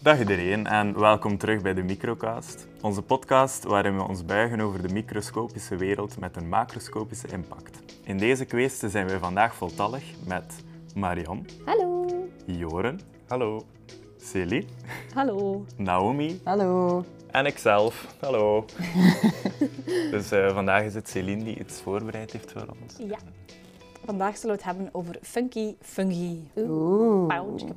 Dag iedereen en welkom terug bij de Microcast, onze podcast waarin we ons buigen over de microscopische wereld met een macroscopische impact. In deze kwestie zijn we vandaag voltallig met Marion, Hallo. Joren, Hallo. Celie, Hallo. Naomi Hallo. en ikzelf. Hallo. dus eh, vandaag is het Celine die iets voorbereid heeft voor ons. Ja. Vandaag zullen we het hebben over funky fungi. Oeh.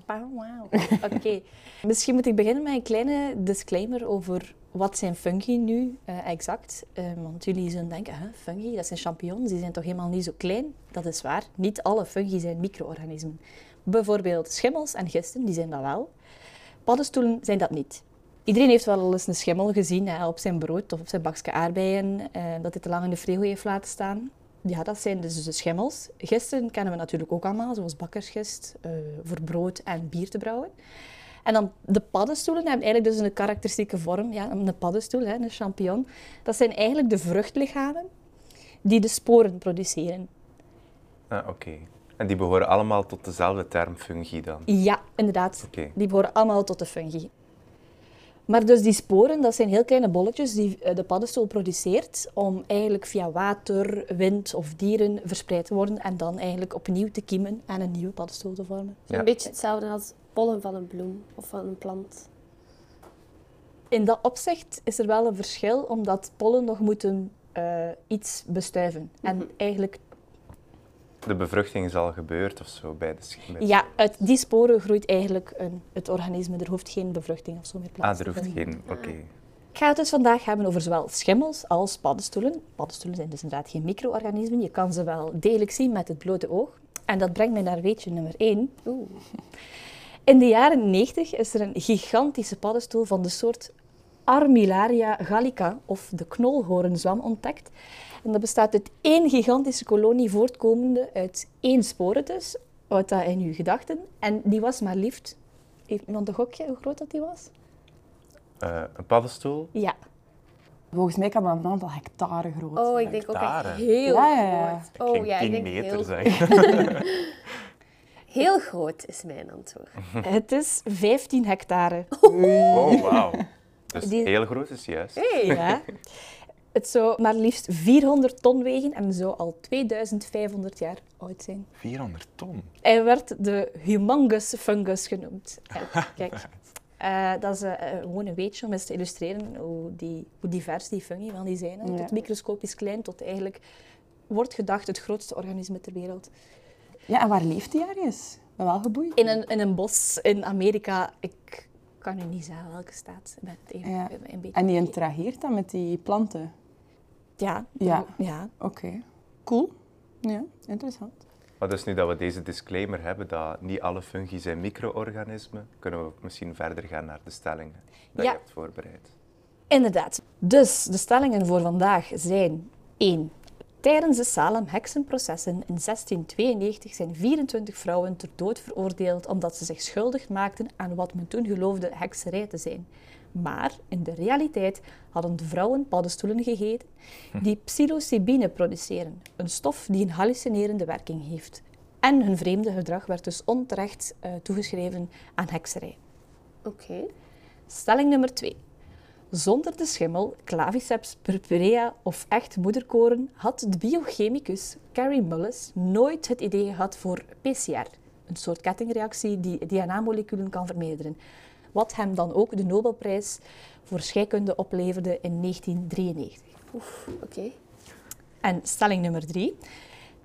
Wauw. Oké. Misschien moet ik beginnen met een kleine disclaimer over wat zijn fungi nu eh, exact. Eh, want jullie zullen denken, fungi, dat zijn champignons, die zijn toch helemaal niet zo klein? Dat is waar. Niet alle fungi zijn micro-organismen. Bijvoorbeeld schimmels en gisten, die zijn dat wel. Paddenstoelen zijn dat niet. Iedereen heeft wel eens een schimmel gezien hè, op zijn brood of op zijn bakje aardbeien, eh, dat hij te lang in de frigo heeft laten staan. Ja, dat zijn dus de schimmels. Gisten kennen we natuurlijk ook allemaal, zoals bakkersgist, eh, voor brood en bier te brouwen. En dan de paddenstoelen hebben eigenlijk dus een karakteristieke vorm. Ja, een paddenstoel, hè, een champignon. Dat zijn eigenlijk de vruchtlichamen die de sporen produceren. Ah, Oké. En die behoren allemaal tot dezelfde term fungi dan? Ja, inderdaad. Die behoren allemaal tot de fungi. Maar dus die sporen, dat zijn heel kleine bolletjes die eh, de paddenstoel produceert om eigenlijk via water, wind of dieren verspreid te worden en dan eigenlijk opnieuw te kiemen en een nieuwe paddenstoel te vormen. Ja. Een beetje hetzelfde als pollen van een bloem of van een plant. In dat opzicht is er wel een verschil, omdat pollen nog moeten eh, iets bestuiven. En eigenlijk, De bevruchting is al gebeurd of zo bij de schim. ja, uit die sporen groeit eigenlijk een, het organisme. Er hoeft geen bevruchting of zo meer plaats Ah, er te hoeft vinden. geen. Oké. Ik ga het dus vandaag hebben over zowel schimmels als paddenstoelen. Paddenstoelen zijn dus inderdaad geen micro-organismen. Je kan ze wel degelijk zien met het blote oog. En dat brengt mij naar weetje nummer 1. Oeh. In de jaren 90 is er een gigantische paddenstoel van de soort Armillaria gallica, of de knolhoornzwam, ontdekt. En dat bestaat uit één gigantische kolonie voortkomende uit één sporen dus, wat dat in uw gedachten. En die was maar liefst... Heeft iemand een gokje hoe groot dat die was? Eh, een paddenstoel? Ja, Volgens mij kan dat een aantal hectare groot Oh, zijn. ik denk ook echt heel Ja, ja, ja. groot. Oh Geen ja, ik 10 denk meter heel, zeg. heel groot is mijn antwoord. het is 15 hectare. Oh, wauw. Dus Die- heel groot is juist. Ja. Het zou maar liefst 400 ton wegen en zou al 2500 jaar oud zijn. 400 ton. Hij werd de humongous fungus genoemd. En kijk, eh, dat is eh, eh, gewoon een weetje om eens te illustreren hoe, die, hoe divers die fungi wel die zijn. Hè. Ja. Tot microscopisch klein, tot eigenlijk wordt gedacht het grootste organisme ter wereld. Ja, en waar leeft die ergens? Ik ben wel geboeid. In een, in een bos in Amerika, ik kan u niet zeggen welke staat. Ik ben het even Ja. een beetje En die interageert dan met die planten? Ja, Ja. ja. Oké. Cool. Ja, interessant. Maar dus nu dat we deze disclaimer hebben dat niet alle fungi zijn micro-organismen, kunnen we misschien verder gaan naar de stellingen die Ja. je hebt voorbereid. Inderdaad. Dus de stellingen voor vandaag zijn 1. Tijdens de Salem-heksenprocessen in 1692 zijn 24 vrouwen ter dood veroordeeld omdat ze zich schuldig maakten aan wat men toen geloofde hekserij te zijn. Maar in de realiteit hadden de vrouwen paddenstoelen gegeten die psilocybine produceren, een stof die een hallucinerende werking heeft. En hun vreemde gedrag werd dus onterecht eh, toegeschreven aan hekserij. Oké. Stelling nummer 2. Zonder de schimmel, Claviceps purpurea of echt moederkoren had de biochemicus Carrie Mullis nooit het idee gehad voor PCR, een soort kettingreactie die DNA-moleculen kan vermeerderen. Wat hem dan ook de Nobelprijs voor scheikunde opleverde in 1993. Oef, oké. En stelling nummer drie.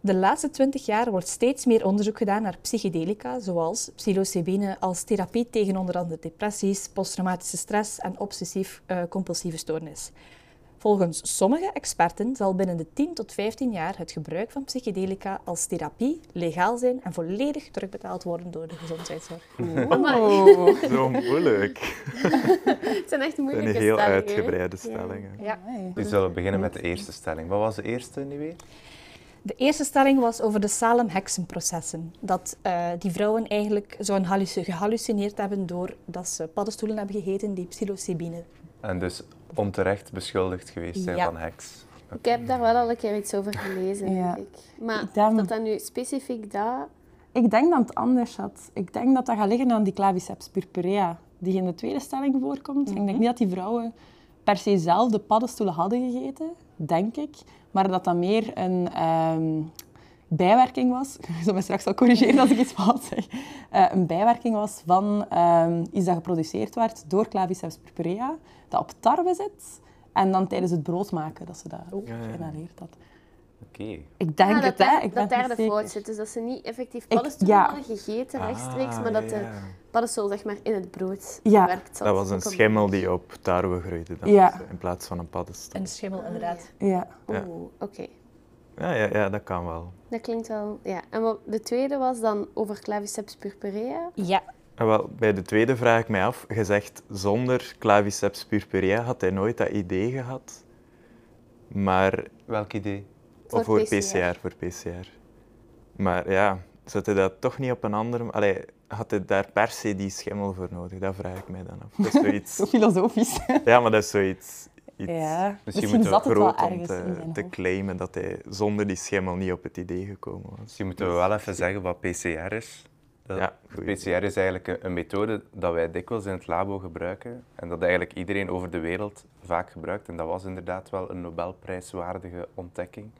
De laatste twintig jaar wordt steeds meer onderzoek gedaan naar psychedelica, zoals psilocybine als therapie tegen onder andere depressies, posttraumatische stress en obsessief-compulsieve stoornis. Volgens sommige experten zal binnen de 10 tot 15 jaar het gebruik van psychedelica als therapie legaal zijn en volledig terugbetaald worden door de gezondheidszorg. Oh. Zo moeilijk. Het zijn echt moeilijke heel stellingen. uitgebreide stellingen. Ja. Nu zullen we beginnen met de eerste stelling. Wat was de eerste nu weer? De eerste stelling was over de Salem-heksenprocessen. Dat eh, die vrouwen eigenlijk zouden halluc- gehallucineerd hebben doordat ze paddenstoelen hebben gegeten die psilocybine. En dus onterecht beschuldigd geweest zijn Ja. van heks. Ik heb daar wel al een keer iets over gelezen, Ja. denk ik. Maar Ik denk- dat dat nu specifiek dat... Ik denk dat het anders had. Ik denk dat dat gaat liggen aan die Claviceps purpurea. die in de tweede stelling voorkomt. Ik denk niet dat die vrouwen per se zelf de paddenstoelen hadden gegeten, denk ik. Maar dat dat meer een ehm, bijwerking was. Je zal me straks al corrigeren als ik iets fout zeg. Eh, een bijwerking was van ehm, iets dat geproduceerd werd door Claviceps purpurea, dat op tarwe zit. En dan tijdens het brood maken, dat ze dat Ja, ja. had. Oké. Ik denk Ah, het, dat hè. daar, Ik dat daar de fout zit. Dus dat ze niet effectief paddenstoelen ja. hadden gegeten rechtstreeks, Ah, maar dat ja, de paddenstoel zeg maar in het brood zat. Dat was een schimmel die op tarwe groeide dan, Ja. in plaats van een paddenstoel. Een schimmel, inderdaad. Ja. Ja. Oeh, oké. Ja, ja, ja, dat kan wel. Dat klinkt wel... Ja. En wat de tweede was dan over Claviceps purpurea. Ja, En wel, bij de tweede vraag ik mij af, gezegd zonder Claviceps purpurea had hij nooit dat idee gehad. Maar, Welk idee? Voor of voor PCR. PCR, voor PCR. Maar ja, zat hij dat toch niet op een andere... Allee, had hij daar per se die schimmel voor nodig? Dat vraag ik mij dan af. Dat is zoiets... Zo filosofisch. ja, maar dat is zoiets... Iets Ja. Misschien, moeten zat het wel ergens in te, zijn te claimen dat hij zonder die schimmel niet op het idee gekomen was. Misschien moeten we wel even zeggen wat PCR is. Dat- Ja. PCR is eigenlijk een, een methode dat wij dikwijls in het labo gebruiken en dat eigenlijk iedereen over de wereld vaak gebruikt. En dat was inderdaad wel een Nobelprijswaardige ontdekking.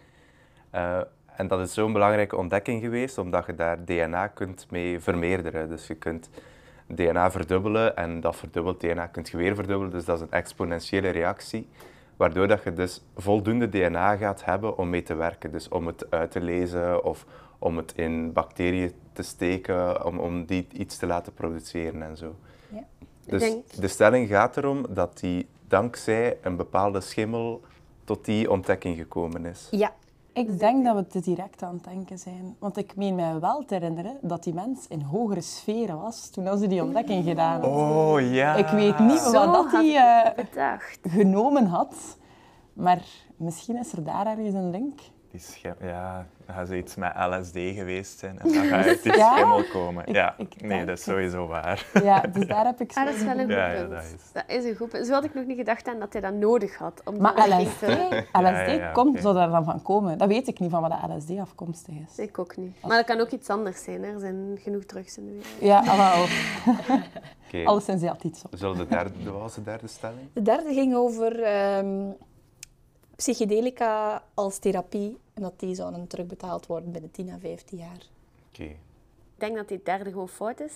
Eh, en dat is zo'n belangrijke ontdekking geweest, omdat je daar DNA kunt mee vermeerderen. Dus je kunt DNA verdubbelen en dat verdubbeld DNA kunt je weer verdubbelen. Dus dat is een exponentiële reactie, waardoor dat je dus voldoende DNA gaat hebben om mee te werken. Dus om het uit te lezen of om het in bacteriën te steken, om, om die iets te laten produceren en zo. Ja. Dus denk- de stelling gaat erom dat die dankzij een bepaalde schimmel tot die ontdekking gekomen is. ja. Ik denk dat we te direct aan het denken zijn. Want ik meen mij wel te herinneren dat die mens in hogere sferen was toen ze die ontdekking gedaan had. Oh ja. Ik weet niet Zo wat dat hij eh, genomen had. Maar misschien is er daar ergens een link. Die schim, ja, dan gaat zoiets met LSD geweest zijn en dan ga je uit die Ja? schimmel komen. Ik- ja, ik nee, dat is het. sowieso waar. Ja, dus daar heb ik zo Ah, dat is wel een goed Ja, ja, punt. dat is- Dat is een goed punt. Zo had ik nog niet gedacht aan dat hij dat nodig had. Om Maar die LSD, te- LSD Ja, ja, ja, komt, oké. zou daar dan van komen? Dat weet ik niet van wat de LSD afkomstig is. Ik ook niet. Maar dat kan ook iets anders zijn. Hè. Er zijn genoeg drugs in de wereld. Ja, ah, wel. Oké, Alleszins had iets op. zullen de derde, dat was de derde stelling? De derde ging over ehm, psychedelica als therapie en dat die zouden terugbetaald worden binnen 10 à 15 jaar. Oké. Ik denk dat die derde gewoon fout is.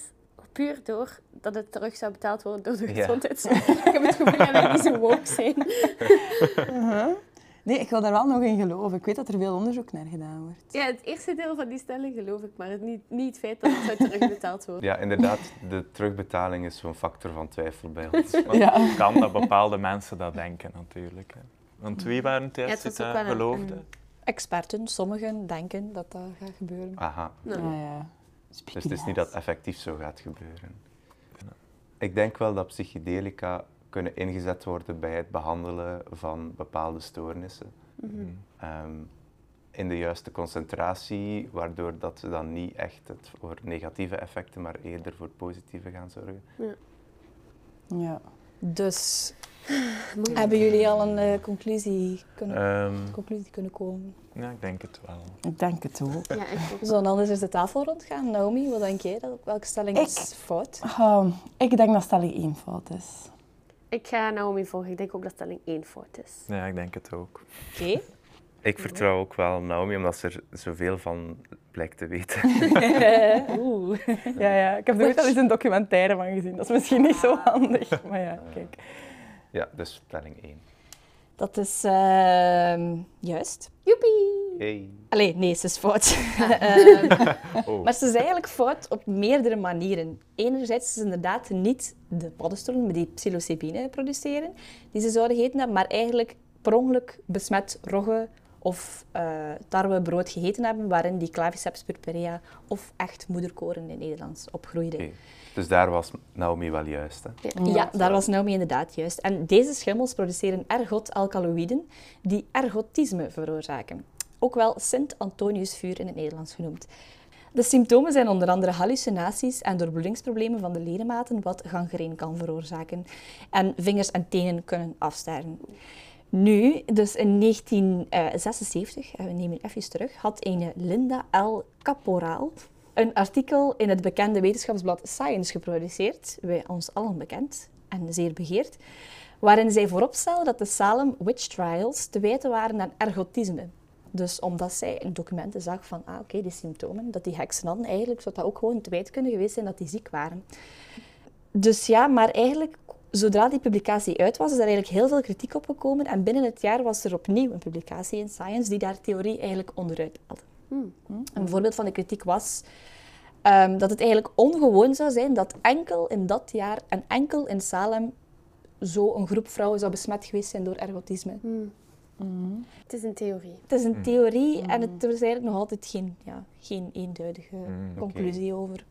Puur door dat het terug zou betaald worden door de Ja. gezondheidszorg. ik heb het gevoel dat wij niet zo woke zijn. Nee, ik wil daar wel nog in geloven. Ik weet dat er veel onderzoek naar gedaan wordt. Ja, het eerste deel van die stelling geloof ik, maar het niet, niet het feit dat het zou terugbetaald worden. Ja, inderdaad, de terugbetaling is zo'n factor van twijfel bij ons. Ja. het kan dat bepaalde mensen dat denken natuurlijk. Hè. Want wie waren het Ja, geloofden? een- Experten, sommigen denken dat dat gaat gebeuren. Aha, ja. dus het is niet dat het effectief zo gaat gebeuren. Ik denk wel dat psychedelica kunnen ingezet worden bij het behandelen van bepaalde stoornissen. mhm. Ehm, in de juiste concentratie, waardoor dat ze dan niet echt het voor negatieve effecten, maar eerder voor positieve gaan zorgen. Ja. Dus moeilijk. Hebben jullie al een eh, conclusie, kunnen, Ehm, conclusie kunnen komen? Ja, ik denk het wel. Ik denk het ook. Ja, ook. We zullen anders eens de tafel rondgaan. Naomi, wat denk jij? Dat- Welke stelling Ik- is fout? Ah, ik denk dat stelling één fout is. Ik ga Naomi volgen. Ik denk ook dat stelling één fout is. Ja, ik denk het ook. Oké. ik vertrouw ook wel Naomi, omdat ze er zoveel van blijkt te weten. Oeh. Ja, ja. Ik heb er ooit al eens een documentaire van gezien. Dat is misschien niet zo handig. Maar ja, kijk. Ja, dus stelling 1. Dat is ehm, juist. Joepie! Hey. Allee, nee, ze is fout. Ehm, Oh. maar ze is eigenlijk fout op meerdere manieren. Enerzijds is het inderdaad niet de paddenstoelen die psilocybine produceren, die ze zouden hebben, maar eigenlijk per ongeluk besmet rogge of uh, tarwebrood gegeten hebben, waarin die Claviceps purpurea of echt moederkoren in het Nederlands opgroeide. Dus daar was Naomi wel juist. Hè? Ja. Ja, daar was Naomi inderdaad juist. En deze schimmels produceren ergot-alkaloïden die ergotisme veroorzaken. Ook wel Sint-Antoniusvuur in het Nederlands genoemd. De symptomen zijn onder andere hallucinaties en doorbloedingsproblemen van de ledematen, wat gangreen kan veroorzaken. En vingers en tenen kunnen afsterven. Nu, dus in 1976, en we nemen even terug, had een Linda L. Caporaal een artikel in het bekende wetenschapsblad Science geproduceerd, wij ons allen bekend en zeer begeerd, waarin zij vooropstelde dat de Salem Witch Trials te wijten waren aan ergotisme. Dus omdat zij in documenten zag van, ah oké, die symptomen, dat die heksen hadden, eigenlijk zou dat ook gewoon te wijten kunnen geweest zijn dat die ziek waren. Dus ja, maar eigenlijk, zodra die publicatie uit was, is er eigenlijk heel veel kritiek op gekomen. En binnen het jaar was er opnieuw een publicatie in Science die daar theorie eigenlijk onderuit haalde. Een voorbeeld van de kritiek was ehm, dat het eigenlijk ongewoon zou zijn dat enkel in dat jaar en enkel in Salem zo een groep vrouwen zou besmet geweest zijn door ergotisme. Het is een theorie. Het is een theorie en het, er is eigenlijk nog altijd geen, ja, geen eenduidige oké. conclusie over.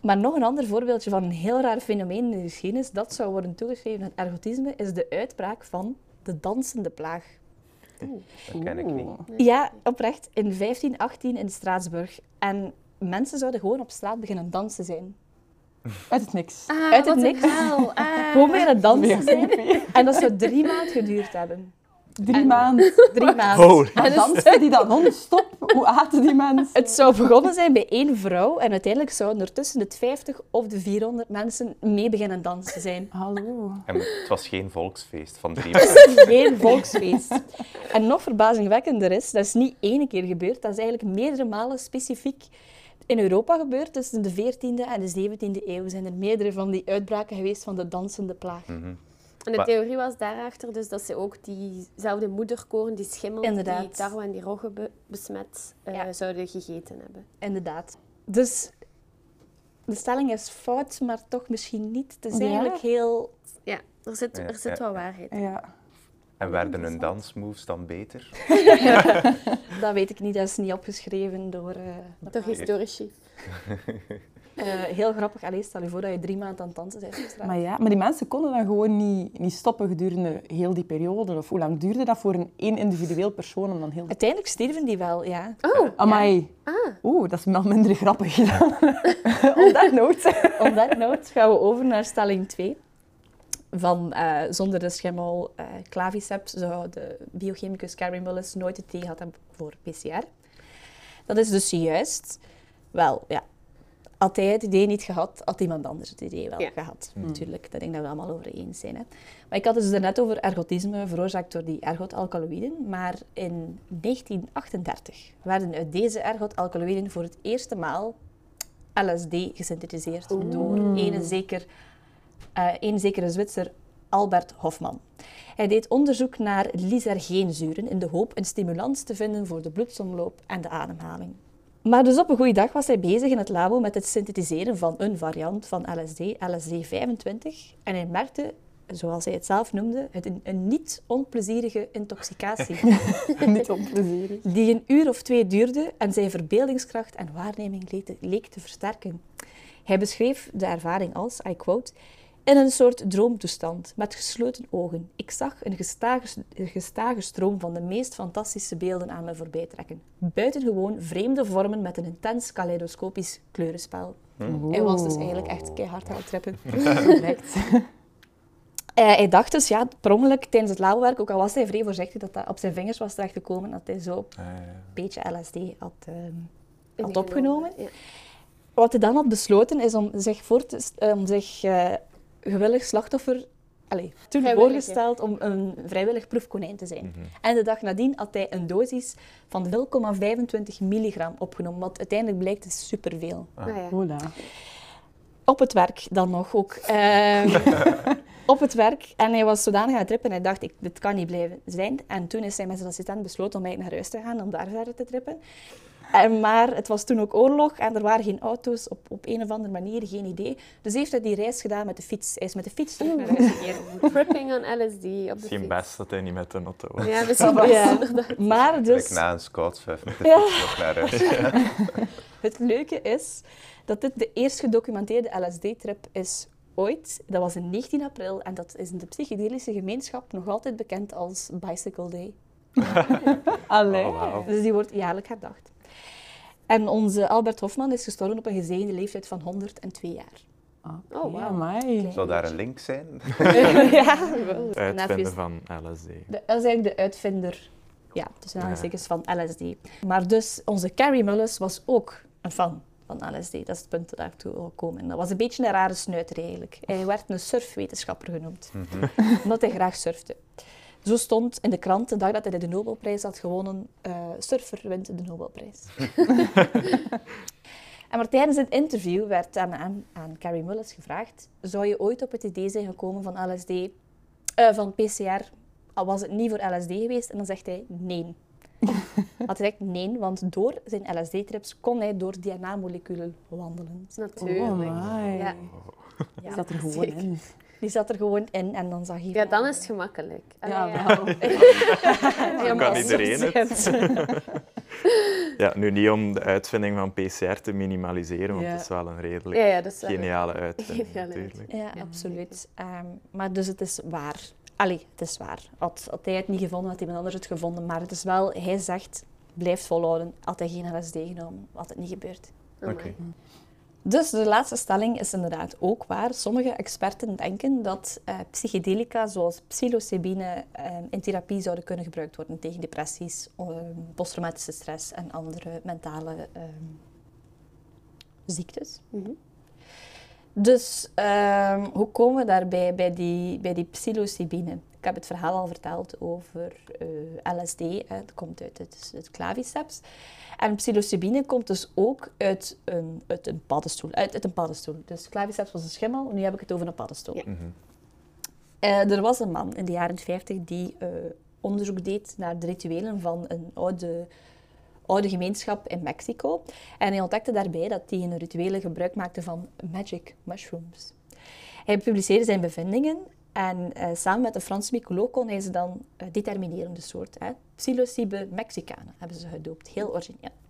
Maar nog een ander voorbeeldje van een heel raar fenomeen in de geschiedenis, dat zou worden toegeschreven aan ergotisme, is de uitbraak van de dansende plaag. Dat ken ik niet. Ja, oprecht. In 1518 in Straatsburg. En mensen zouden gewoon op straat beginnen dansen zijn. Uit het niks. Ah, Uit het niks. Ah. Gewoon beginnen dansen zijn. En dat zou drie maanden geduurd hebben. Drie En- maanden. Drie maanden. Holy. Maar dansen die dan non-stop? Hoe aten die mensen? Het zou begonnen zijn bij één vrouw en uiteindelijk zouden er tussen de 50 of de 400 mensen mee beginnen dansen zijn. Hallo. En het was geen volksfeest van drie Geen volksfeest. En nog verbazingwekkender is, dat is niet één keer gebeurd, dat is eigenlijk meerdere malen specifiek in Europa gebeurd. Tussen de 14e en de 17e eeuw zijn er meerdere van die uitbraken geweest van de dansende plaag. Mhm. En de Maar- theorie was daarachter dus dat ze ook diezelfde moederkoren, die schimmel, die tarwe en die roggen be- besmet, eh, Ja. zouden gegeten hebben. Inderdaad. Dus de stelling is fout, maar toch misschien niet. Het is Ja. eigenlijk heel... Ja, er zit, er zit ja. wel waarheid in. Ja. En werden hun dansmoves dan beter? Dat weet ik niet, dat is niet opgeschreven door... eh, Door historici. Eh, heel grappig. Allee, stel je voor dat je drie maanden aan het dansen bent op straat. Maar ja, maar die mensen konden dan gewoon niet, niet stoppen gedurende heel die periode. Of hoe lang duurde dat voor een één individueel persoon om dan heel... Uiteindelijk stierven die wel, ja. Oh, Amai. ah. Oeh, dat is wel minder grappig dan. Note. On that note gaan we over naar stelling 2. Van eh, zonder de schimmel eh claviceps zou de biochemicus Carrie Mullis nooit het thee gehad hebben voor PCR. Dat is dus juist. Wel, ja. Had hij het idee niet gehad, had iemand anders het idee wel Ja. gehad. Natuurlijk, dat denk ik dat we allemaal over eens zijn. Hè. Maar ik had het dus net over ergotisme, veroorzaakt door die ergotalkaloïden. Maar in 1938 werden uit deze ergotalkaloïden voor het eerste maal LSD gesynthetiseerd door een, zeker, eh, een zekere Zwitser Albert Hofman. Hij deed onderzoek naar lysergeenzuren in de hoop een stimulans te vinden voor de bloedsomloop en de ademhaling. Maar dus op een goede dag was hij bezig in het labo met het synthetiseren van een variant van LSD, LSD-25. En hij merkte, zoals hij het zelf noemde, het een, een niet onplezierige intoxicatie. niet onplezierig. die een uur of twee duurde en zijn verbeeldingskracht en waarneming leek te, leek te versterken. Hij beschreef de ervaring als, I quote, in een soort droomtoestand, met gesloten ogen. Ik zag een gestage, gestage stroom van de meest fantastische beelden aan me voorbij trekken. Buitengewoon vreemde vormen met een intens kaleidoscopisch kleurenspel. Hij was dus eigenlijk echt keihard aan het trippen. Perfect. Eh, hij dacht dus, ja, per ongeluk tijdens het labowerk, ook al was hij vrij voorzichtig dat dat op zijn vingers was terechtgekomen, dat hij zo Ah, een beetje LSD had, ehm, had opgenomen. Ja. Wat hij dan had besloten is om zich, voor te, om zich eh, gewillig slachtoffer... Allee, toen voorgesteld om een vrijwillig proefkonijn te zijn. En de dag nadien had hij een dosis van 0,25 milligram opgenomen, wat uiteindelijk blijkt is superveel. Ah, ja. Hola. Op het werk dan nog ook. Ehm, op het werk. En hij was zodanig aan het trippen. Hij dacht, ik, dit kan niet blijven zijn. En toen is hij met zijn assistent besloten om eigenlijk naar huis te gaan, om daar verder te trippen. En, maar het was toen ook oorlog en er waren geen auto's op, op een of andere manier, geen idee. Dus heeft hij die reis gedaan met de fiets. Hij is met de fiets terug naar huis gekeerd. Tripping on LSD op de Misschien fiets. best dat hij niet met de auto was. Ja, misschien best. Ja. Maar dus, na een met de Ja. fiets naar huis. het leuke is dat dit de eerst gedocumenteerde LSD-trip is ooit. Dat was in 19 april en dat is in de psychedelische gemeenschap nog altijd bekend als Bicycle Day. Allee. Oh. Dus die wordt jaarlijk herdacht. En onze Albert Hofman is gestorven op een gezegende leeftijd van 102 jaar. Oh, Oh, wauw. amai. Zou daar een link zijn? ja, wel. Even- van LSD. de- Dat is eigenlijk de uitvinder ja, tussen aanhalingstekens van LSD. Maar dus onze Carrie Mullis was ook een fan van LSD. Dat is het punt dat ik toe wil komen. En dat was een beetje een rare snuiter eigenlijk. Hij werd een surfwetenschapper genoemd, omdat hij graag surfte. Zo stond in de krant de dag dat hij de Nobelprijs had gewonnen, eh, surfer wint de Nobelprijs. en maar tijdens het interview werd aan, aan, aan Carrie Mullis gevraagd, zou je ooit op het idee zijn gekomen van LSD, eh, van PCR, al was het niet voor LSD geweest? En dan zegt hij nee. Had hij gezegd nee, want door zijn LSD-trips kon hij door DNA-moleculen wandelen. Natuurlijk. Oh my. Ja. Die zat er gewoon zeker. in. Die zat er gewoon in en dan zag hij... ja, dan is het gemakkelijk. Allee, Ja, ja. wel. Ja, kan iedereen het. Ja, nu niet om de uitvinding van PCR te minimaliseren, want Ja. het is wel een redelijk Ja, ja, dat is wel- geniale uitvinding Geniale natuurlijk. Ja, absoluut. Ehm, maar dus het is waar. Allee, het is waar. Had, had hij het niet gevonden, had iemand anders het gevonden. Maar het is wel, hij zegt, blijft volhouden. Had hij geen LSD genomen, had het niet gebeurd. Oké. Dus de laatste stelling is inderdaad ook waar. Sommige experten denken dat eh, psychedelica zoals psilocybine eh, in therapie zouden kunnen gebruikt worden tegen depressies, eh, posttraumatische stress en andere mentale eh, ziektes. Mhm. Dus ehm, hoe komen we daarbij bij die, bij die psilocybine? Ik heb het verhaal al verteld over eh, LSD. Hè. Het komt uit het, het claviceps. En psilocybine komt dus ook uit een, uit een paddenstoel. Uit, uit een paddenstoel. Dus claviceps was een schimmel, nu heb ik het over een paddenstoel. Ja. Mhm. Eh, er was een man in de jaren 50 die eh, onderzoek deed naar de rituelen van een oude, oude gemeenschap in Mexico. En hij ontdekte daarbij dat die in hun rituelen gebruik maakte van magic mushrooms. Hij publiceerde zijn bevindingen en eh, samen met een Franse mycoloog kon hij ze dan eh, determineren, de soort. Hè. Psilocybe mexicana hebben ze gedoopt, heel origineel.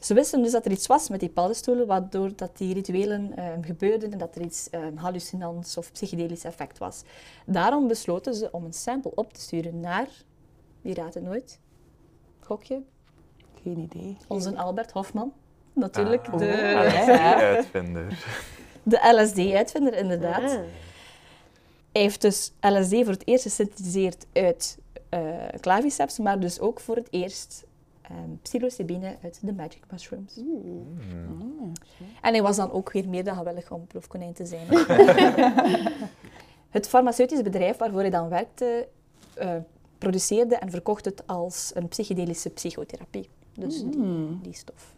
Ze wisten dus dat er iets was met die paddenstoelen, waardoor dat die rituelen eh, gebeurden en dat er iets eh, hallucinants of psychedelisch effect was. Daarom besloten ze om een sample op te sturen naar, wie raadt het nooit? Gokje? Geen idee. Onze Albert Hofman. Natuurlijk, Ah. de, LSD-uitvinder. de LSD-uitvinder, inderdaad. Ah. Hij heeft dus LSD voor het eerst gesynthetiseerd uit eh claviceps, maar dus ook voor het eerst ehm, psilocybine uit de magic mushrooms. Hmm. En hij was dan ook weer meer dan gewillig om proefkonijn te zijn. het farmaceutisch bedrijf waarvoor hij dan werkte, eh, produceerde en verkocht het als een psychedelische psychotherapie. Dus die, die stof.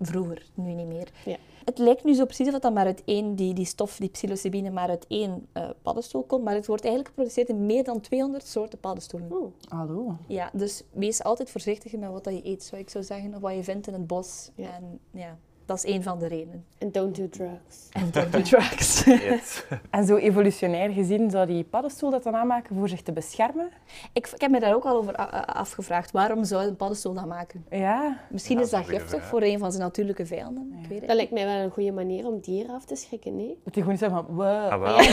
Vroeger, nu niet meer. Ja. Het lijkt nu zo precies of dat maar uit één, die, die stof, die psilocybine, maar uit één eh, paddenstoel komt. Maar het wordt eigenlijk geproduceerd in meer dan 200 soorten paddenstoelen. Oeh. Hallo. Ja, dus wees altijd voorzichtig met wat dat je eet, zou ik zo zeggen. Of wat je vindt in het bos. Ja. En ja, dat is één van de redenen. En don't do drugs. En don't do drugs. Yes. En zo evolutionair gezien zou die paddenstoel dat dan aanmaken voor zich te beschermen? ik, ik heb me daar ook al over afgevraagd. Waarom zou een paddenstoel dat maken? Ja. Misschien Ja, is dat een giftig vraag. voor een van zijn natuurlijke vijanden. Ik weet het Dat lijkt mij wel een goede manier om dieren af te schrikken, nee? Dat die gewoon zeggen van, wow. Ah, wel, Ja,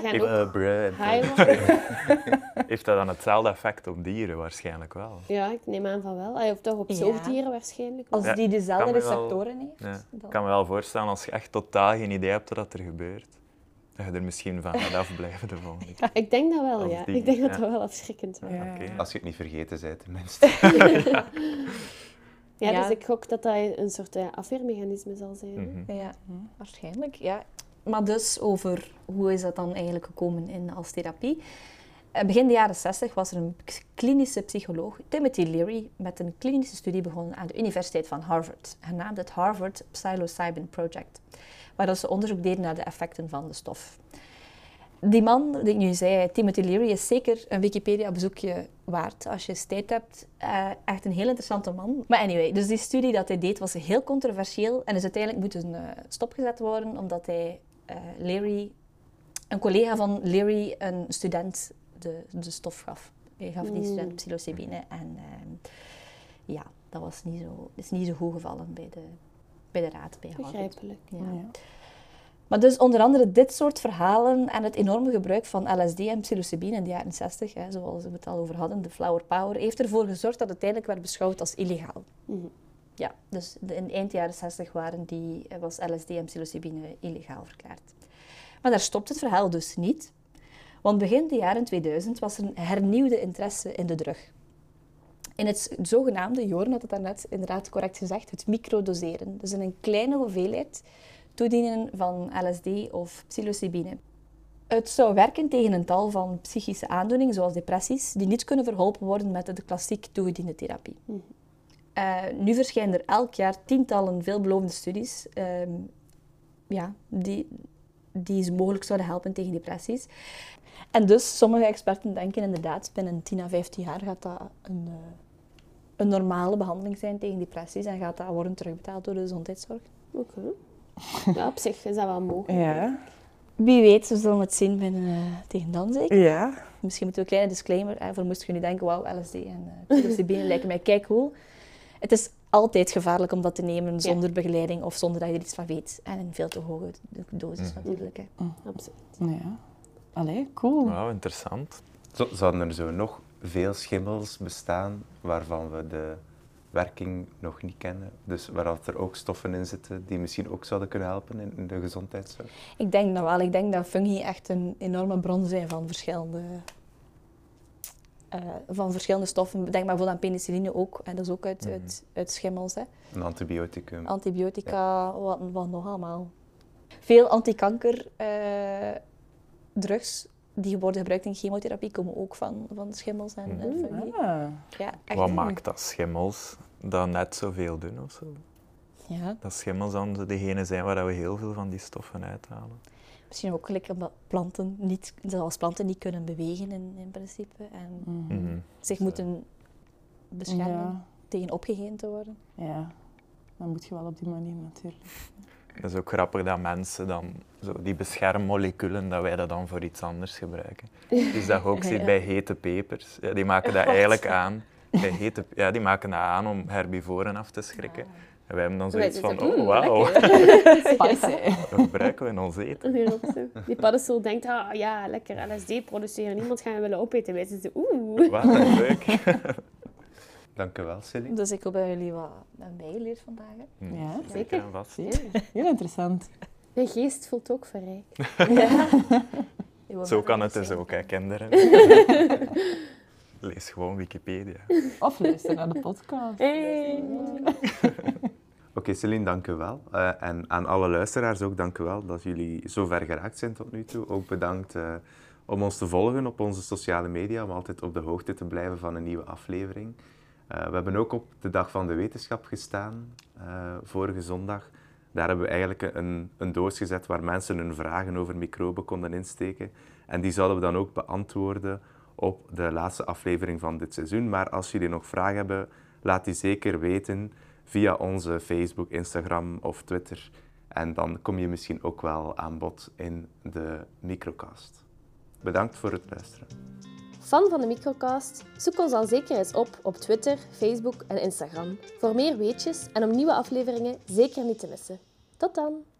ja. Heeft, Eh, heeft dat dan hetzelfde effect op dieren? Waarschijnlijk wel. Ja, ik neem aan van wel. Of toch op Ja. zoogdieren waarschijnlijk. Als die dezelfde kan heeft. Ja. Ik kan me wel voorstellen, als je echt totaal geen idee hebt wat er gebeurt, dat je er misschien van gaat afblijven de volgende keer. Ik denk dat wel, ja. die, ik denk dat ja. dat wel afschrikkend was. Ja. Oké. Als je het niet vergeten bent, tenminste. Ja, Ja. dus ik gok dat dat een soort eh, afweermechanisme zal zijn. Mhm. Ja, waarschijnlijk. Ja. Maar dus over hoe is dat dan eigenlijk gekomen in als therapie? Eh, Begin de jaren 60 was er een klinische psycholoog, Timothy Leary, met een klinische studie begonnen aan de Universiteit van Harvard, genaamd het Harvard Psilocybin Project, waar ze onderzoek deden naar de effecten van de stof. Die man, die ik nu zei, Timothy Leary, is zeker een Wikipedia-bezoekje waard als je tijd hebt. Eh, echt een heel interessante man. Maar anyway, dus die studie dat hij deed was heel controversieel en is uiteindelijk moeten eh, stopgezet worden omdat hij eh, Leary, een collega van Leary, een student de, de stof gaf. Hij gaf die Mm. student psilocybine en ehm, ja, dat was niet zo, is niet zo goed gevallen bij de, bij de raad. Bij. Begrijpelijk. Ja. Ja. Maar dus onder andere dit soort verhalen en het enorme gebruik van LSD en psilocybine in de jaren 60, hè, zoals we het al over hadden, de flower power, heeft ervoor gezorgd dat het uiteindelijk werd beschouwd als illegaal. Mhm. Ja, dus in eind jaren 60 waren die, eh, was LSD en psilocybine illegaal verklaard. Maar daar stopt het verhaal dus niet, want begin de jaren 2000 was er een hernieuwde interesse in de drug. in het zogenaamde, Joren had het daarnet inderdaad correct gezegd, het microdoseren. Dus in een kleine hoeveelheid toedienen van LSD of psilocybine. Het zou werken tegen een tal van psychische aandoeningen, zoals depressies, die niet kunnen verholpen worden met de klassiek toegediende therapie. Uh, nu verschijnen er elk jaar tientallen veelbelovende studies ehm, ja, die, die mogelijk zouden helpen tegen depressies. En dus sommige experten denken inderdaad, binnen 10 à 15 jaar gaat dat een, uh, een normale behandeling zijn tegen depressies en gaat dat worden terugbetaald door de gezondheidszorg. Oké. Ja, op zich is dat wel mogelijk. Ja. Wie weet, we zullen het zien binnen, uh, tegen dan zeker. Ja. Misschien moeten we een kleine disclaimer, hè, voor moest je nu denken, wauw, LSD en uh, psilocybine lijken mij kijk cool. Het is altijd gevaarlijk om dat te nemen zonder ja. begeleiding of zonder dat je er iets van weet. En in veel te hoge dosis mm. natuurlijk. Hè. Mm. Absoluut. Ja. Allee, cool. Wauw, interessant. Zo, zouden er zo nog veel schimmels bestaan waarvan we de werking nog niet kennen? Dus waar er ook stoffen in zitten die misschien ook zouden kunnen helpen in, de gezondheidszorg? Ik denk dat wel. Ik denk dat fungi echt een enorme bron zijn van verschillende, uh, van verschillende stoffen. Denk maar bijvoorbeeld aan penicilline ook. En dat is ook uit, mm. uit, uit schimmels. Hè. Een antibioticum. Antibiotica, ja. wat, wat nog allemaal. Veel antikanker uh, drugs die worden gebruikt in chemotherapie komen ook van, van schimmels en, en fungi. Ah. Ja, echt Wat maakt dat schimmels dat net zoveel doen of zo? Ja. Dat schimmels dan degene zijn waar we heel veel van die stoffen uithalen. Misschien ook gelijk omdat planten niet, zoals planten niet kunnen bewegen in, in principe. En Mm -hmm. zich Zo. moeten beschermen Ja. tegen opgegeten te worden. Ja, dat moet je wel op die manier natuurlijk. Dat is ook grappig dat mensen dan, zo die beschermmoleculen, dat wij dat dan voor iets anders gebruiken. Dus dat je ook ziet Ja. bij hete pepers. Ja, die maken dat eigenlijk aan. Bij hete, ja, die maken dat aan om herbivoren af te schrikken. En wij hebben dan zoiets van, oh wauw, Spicy. dat gebruiken we in ons eten. Die, paddenstoel denkt, ah ja, lekker LSD produceren. Niemand gaat hem willen opeten. Wij zitten, oeh. Wat een leuk. Dank u wel, Celine. Dus ik hoop dat jullie wat hebben bijgeleerd vandaag. Hè. Hm, Ja, zeker. en vast. Zeer. Heel interessant. Mijn geest voelt ook verrijk. Wil Zo kan het dus ook, hè, kinderen. Lees gewoon Wikipedia. Of luister naar de podcast. Hey. Oké, Celine, dank u wel. Uh, en aan alle luisteraars ook dank u wel dat jullie zo ver geraakt zijn tot nu toe. Ook bedankt uh, om ons te volgen op onze sociale media, om altijd op de hoogte te blijven van een nieuwe aflevering. Uh, we hebben ook op de Dag van de Wetenschap gestaan, vorige zondag. Daar hebben we eigenlijk een, een doos gezet waar mensen hun vragen over microben konden insteken. En die zouden we dan ook beantwoorden op de laatste aflevering van dit seizoen. Maar als jullie nog vragen hebben, laat die zeker weten via onze Facebook, Instagram of Twitter. En dan kom je misschien ook wel aan bod in de microcast. Bedankt voor het luisteren. Fan van de microcast? Zoek ons al zeker eens op op Twitter, Facebook en Instagram. Voor meer weetjes en om nieuwe afleveringen zeker niet te missen. Tot dan!